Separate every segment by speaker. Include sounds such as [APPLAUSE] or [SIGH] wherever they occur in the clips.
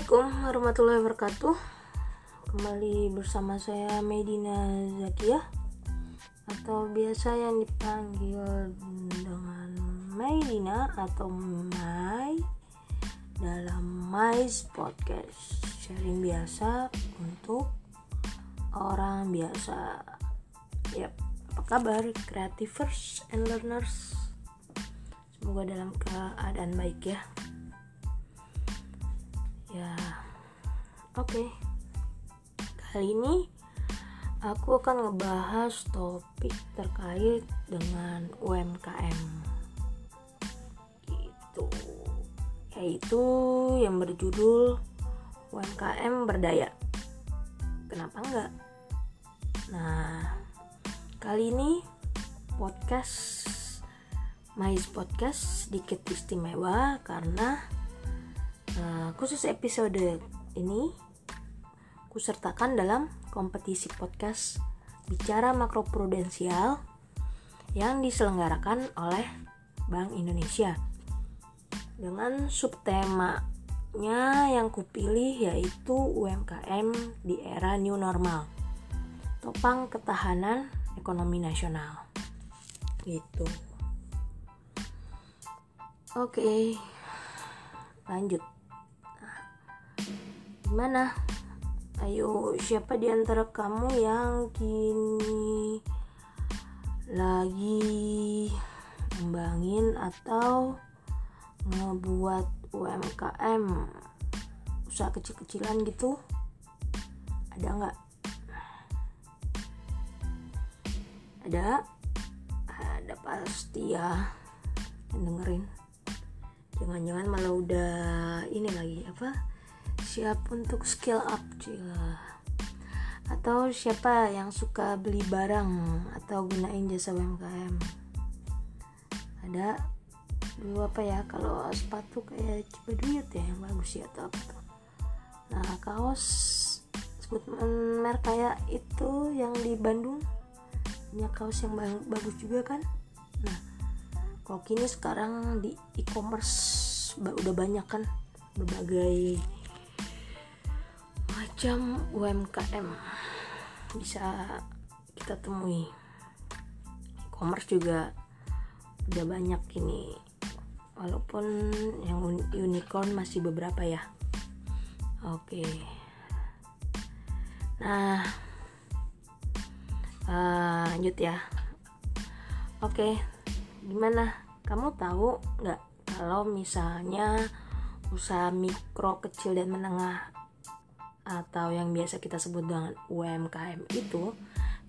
Speaker 1: Assalamualaikum warahmatullahi wabarakatuh. Kembali bersama saya Medina Zakia. Atau biasa yang dipanggil dengan Medina atau Mai Dalam Mai's Podcast. Sharing biasa untuk orang biasa. Yap, apa kabar? Creativers and learners. Semoga dalam keadaan baik ya Ya, oke. Okay. Kali ini aku akan ngebahas topik terkait dengan UMKM. Gitu. Yaitu yang berjudul UMKM berdaya. Kenapa enggak? Nah, kali ini podcast Mais Podcast sedikit istimewa karena Uh, khusus episode ini kusertakan dalam kompetisi podcast bicara makroprudensial yang diselenggarakan oleh Bank Indonesia. Dengan subtemanya yang kupilih yaitu UMKM di era new normal topang ketahanan ekonomi nasional. Gitu. Oke lanjut Gimana? Ayo, siapa di antara kamu yang kini lagi ngembangin atau ngebuat UMKM usaha kecil-kecilan gitu? Ada nggak? Ada? Ada pasti ya dengerin. Jangan-jangan malah udah ini lagi apa? Siap untuk skill up cila atau siapa yang suka beli barang atau gunain jasa UMKM ada? Dulu apa ya kalau sepatu kayak Cibaduyut ya yang bagus ya atau apa tuh? Nah kaos sebut merek kayak itu yang di Bandung. Punya kaos yang bagus juga kan? Nah kalau kini sekarang di e-commerce udah banyak kan berbagai macam UMKM bisa kita temui. E-commerce juga udah banyak ini. Walaupun yang unicorn masih beberapa ya. Oke. Nah uh, lanjut ya. Oke gimana? Kamu tahu nggak kalau misalnya usaha mikro kecil dan menengah atau yang biasa kita sebut dengan UMKM itu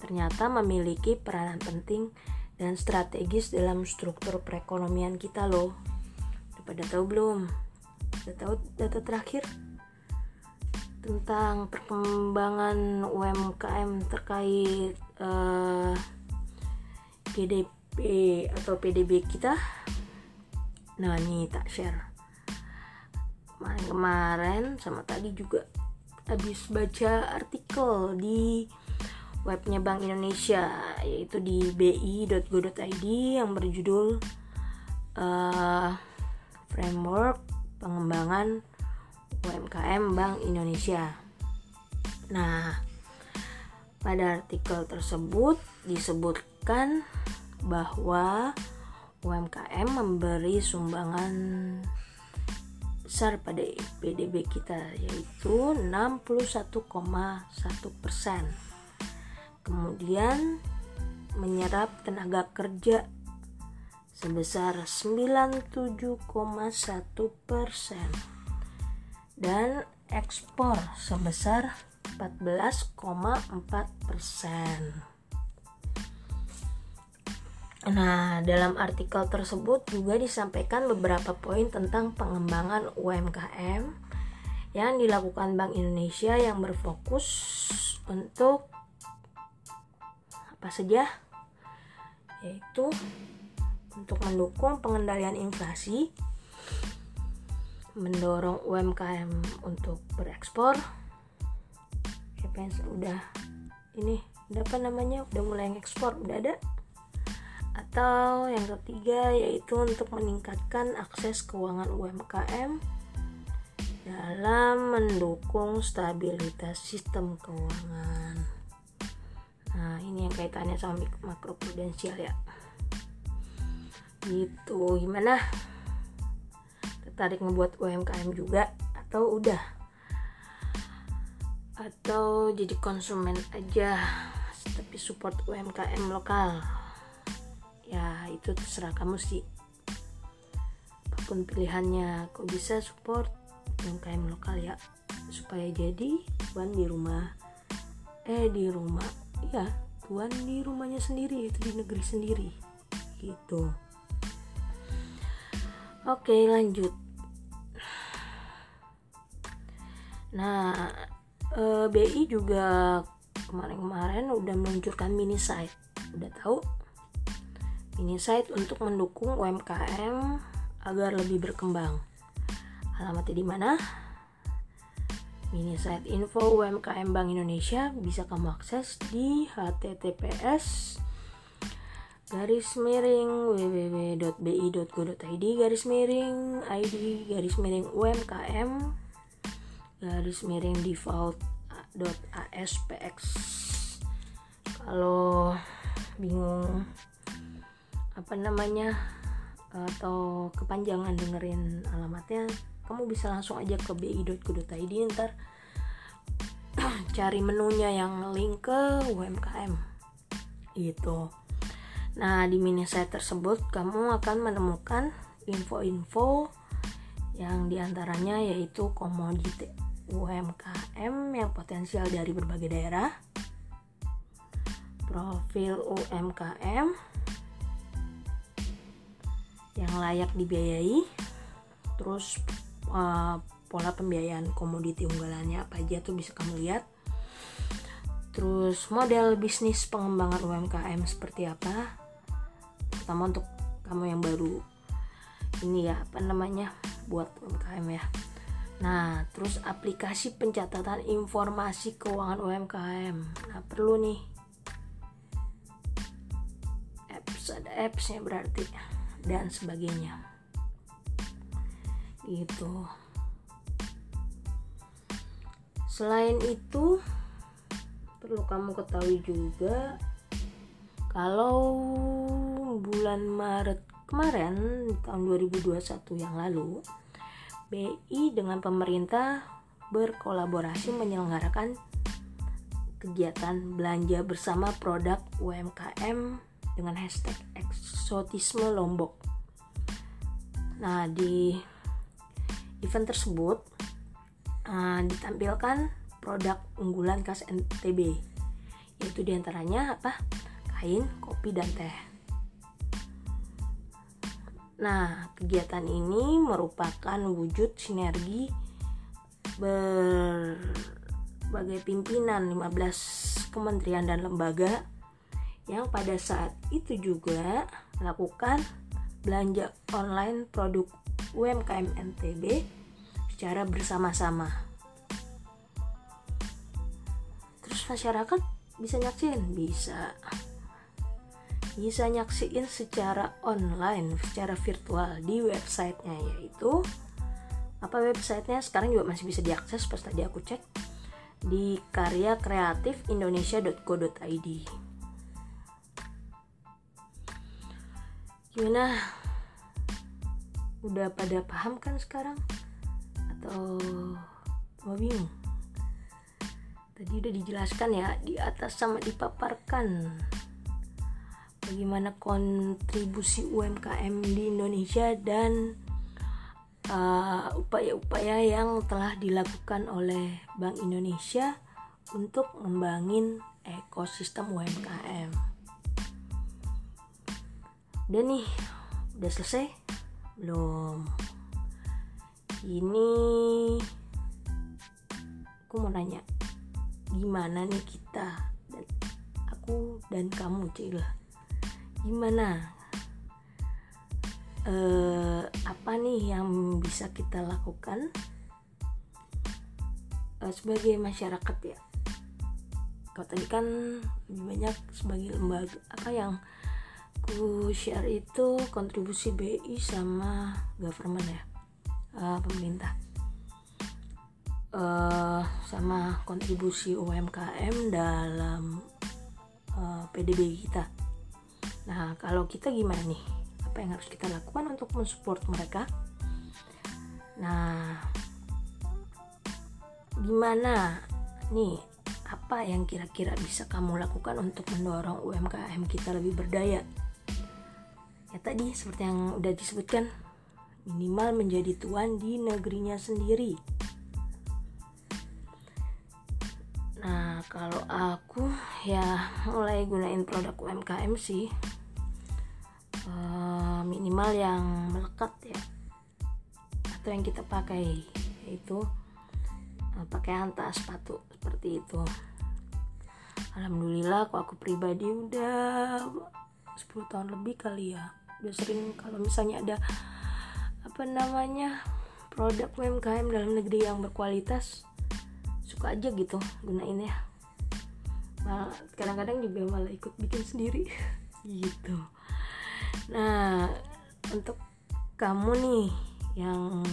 Speaker 1: ternyata memiliki peranan penting dan strategis dalam struktur perekonomian kita loh. Udah pada tahu belum? Udah tahu data terakhir tentang perkembangan UMKM terkait uh, eh, GDP atau PDB kita? Nah, ini tak share. Kemarin-kemarin sama tadi juga habis baca artikel di webnya Bank Indonesia yaitu di bi.go.id yang berjudul uh, framework pengembangan UMKM Bank Indonesia. Nah, pada artikel tersebut disebutkan bahwa UMKM memberi sumbangan besar pada PDB kita yaitu 61,1 persen. Kemudian menyerap tenaga kerja sebesar 97,1 persen dan ekspor sebesar 14,4 persen. Nah, dalam artikel tersebut juga disampaikan beberapa poin tentang pengembangan UMKM yang dilakukan Bank Indonesia yang berfokus untuk apa saja? Yaitu untuk mendukung pengendalian inflasi, mendorong UMKM untuk berekspor. Siapa yang udah ini, udah apa namanya? Udah mulai ekspor, udah ada? Atau yang ketiga yaitu untuk meningkatkan akses keuangan UMKM dalam mendukung stabilitas sistem keuangan. Nah, ini yang kaitannya sama makroprudensial ya. Gitu, gimana? Tertarik ngebuat UMKM juga atau udah? Atau jadi konsumen aja tapi support UMKM lokal? Ya, itu terserah kamu sih. Apa pun pilihannya, kok bisa support UMKM lokal ya. Supaya jadi tuan di rumah. Eh di rumah. Ya tuan di rumahnya sendiri itu di negeri sendiri. Gitu. Oke lanjut. Nah eh, BI juga kemarin-kemarin udah meluncurkan mini site. Udah tahu site untuk mendukung UMKM agar lebih berkembang Alamatnya di mana? Mini site info UMKM Bank Indonesia bisa kamu akses di https garis miring www.bi.go.id garis miring id garis miring umkm garis miring default.aspx kalau bingung apa namanya? Atau kepanjangan dengerin alamatnya kamu bisa langsung aja ke bi.go.id ntar. [CLEARS THROAT] Cari menunya yang link ke UMKM gitu. Nah di mini site tersebut kamu akan menemukan info-info yang di antaranya yaitu komoditi UMKM yang potensial dari berbagai daerah profil UMKM yang layak dibiayai. Terus uh, pola pembiayaan komoditi unggulannya apa aja tuh bisa kamu lihat. Terus model bisnis pengembangan UMKM seperti apa? Terutama untuk kamu yang baru ini ya apa namanya buat UMKM ya. Nah terus aplikasi pencatatan informasi keuangan UMKM nah perlu nih. Apps ada appsnya berarti dan sebagainya. Gitu. Selain itu perlu kamu ketahui juga kalau bulan Maret kemarin tahun 2021 yang lalu BI dengan pemerintah berkolaborasi menyelenggarakan kegiatan belanja bersama produk UMKM dengan hashtag eksotisme Lombok. Nah, di event tersebut uh, ditampilkan produk unggulan khas NTB yaitu di antaranya apa kain kopi dan teh nah kegiatan ini merupakan wujud sinergi berbagai pimpinan 15 kementerian dan lembaga yang pada saat itu juga melakukan belanja online produk UMKM NTB secara bersama-sama. Terus masyarakat bisa nyaksiin? Bisa. Bisa nyaksiin secara online, secara virtual di websitenya yaitu apa websitenya sekarang juga masih bisa diakses pas tadi aku cek di karya kreatif gimana? Udah pada paham kan sekarang? Atau mau bingung? Tadi udah dijelaskan ya di atas sama dipaparkan. Bagaimana kontribusi UMKM di Indonesia dan uh, upaya-upaya uh, yang telah dilakukan oleh Bank Indonesia untuk ngembangin ekosistem UMKM. Dan nih, udah selesai? Belum. Ini aku mau nanya gimana nih kita dan aku dan kamu cila gimana? Eh, apa nih yang bisa kita lakukan eh, sebagai masyarakat ya? Kalau tadi kan banyak sebagai lembaga apa yang aku share itu kontribusi BI sama government ya uh, pemerintah uh, sama kontribusi UMKM dalam uh, PDB kita. Nah, kalau kita gimana nih? Apa yang harus kita lakukan untuk mensupport mereka? Nah, gimana nih apa yang kira-kira bisa kamu lakukan untuk mendorong UMKM kita lebih berdaya? Ya tadi seperti yang udah disebutkan, minimal menjadi tuan di negerinya sendiri. Nah, kalau aku ya mulai gunain produk UMKM sih. Uh, minimal yang melekat ya. Atau yang kita pakai yaitu uh, pakaian tas sepatu seperti itu alhamdulillah kok aku pribadi udah 10 tahun lebih kali ya udah sering kalau misalnya ada apa namanya produk UMKM dalam negeri yang berkualitas suka aja gitu gunain ya malah kadang-kadang juga malah ikut bikin sendiri. [LAUGHS] Gitu. Nah untuk kamu nih yang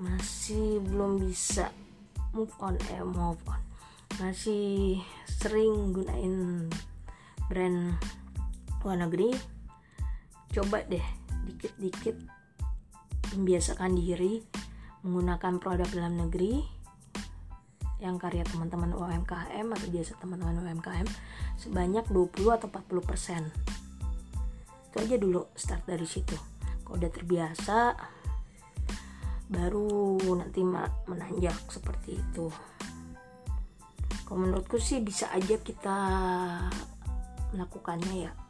Speaker 1: masih belum bisa move on eh move on. Masih sering gunain brand luar negeri coba deh dikit-dikit membiasakan diri menggunakan produk dalam negeri yang karya teman-teman UMKM atau biasa teman-teman UMKM sebanyak 20 atau 40 persen. Itu aja dulu start dari situ. Kalau udah terbiasa baru nanti menanjak seperti itu. Kalau menurutku sih bisa aja kita melakukannya ya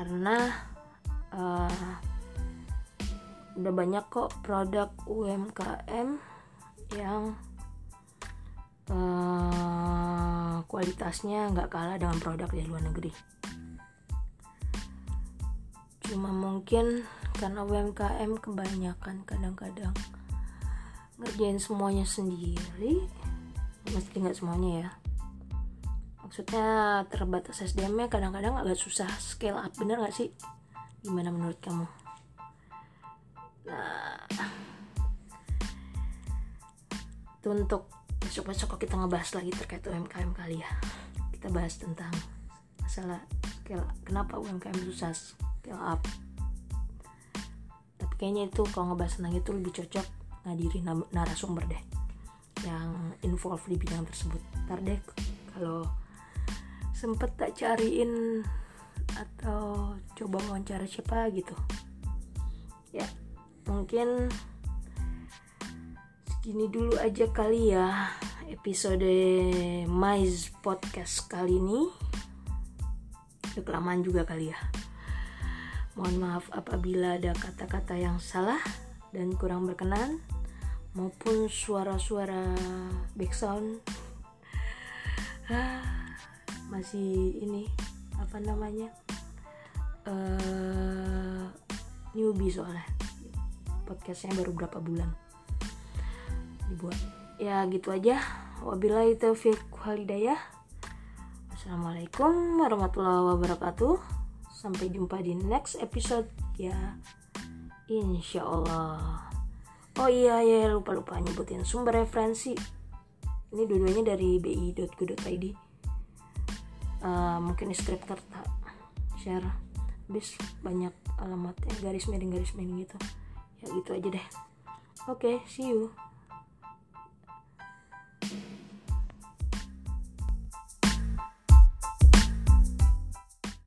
Speaker 1: karena uh, udah banyak kok produk UMKM yang uh, kualitasnya nggak kalah dengan produk dari luar negeri. Cuma mungkin karena UMKM kebanyakan kadang-kadang ngerjain semuanya sendiri meski nggak semuanya ya maksudnya terbatas SDM-nya kadang-kadang agak susah scale up bener nggak sih? Gimana menurut kamu? Nah itu untuk besok-besok kita ngebahas lagi terkait UMKM kali ya. Kita bahas tentang masalah scale kenapa UMKM susah scale up? Kayaknya itu kalau ngebahas tentang itu lebih cocok ngadirin narasumber deh yang involve di bidang tersebut. Ntar deh kalau sempet tak cariin atau coba wawancara siapa gitu. Ya mungkin segini dulu aja kali ya episode Mais Podcast kali ini. Udah kelamaan juga kali ya. Mohon maaf apabila ada kata-kata yang salah dan kurang berkenan maupun suara-suara background. Ah, masih ini apa namanya uh, newbie soalnya podcastnya baru berapa bulan dibuat ya gitu aja wabillahi taufiq walhidayah Assalamualaikum warahmatullahi wabarakatuh Sampai jumpa di next episode ya. Insya Allah. Oh iya ya lupa lupa nyebutin sumber referensi. Ini dua-duanya dari bi.go.id. Eh, mungkin di scripter tak share. Habis banyak alamatnya garis miring garis miring gitu. Ya gitu aja deh. Oke, okay, see you.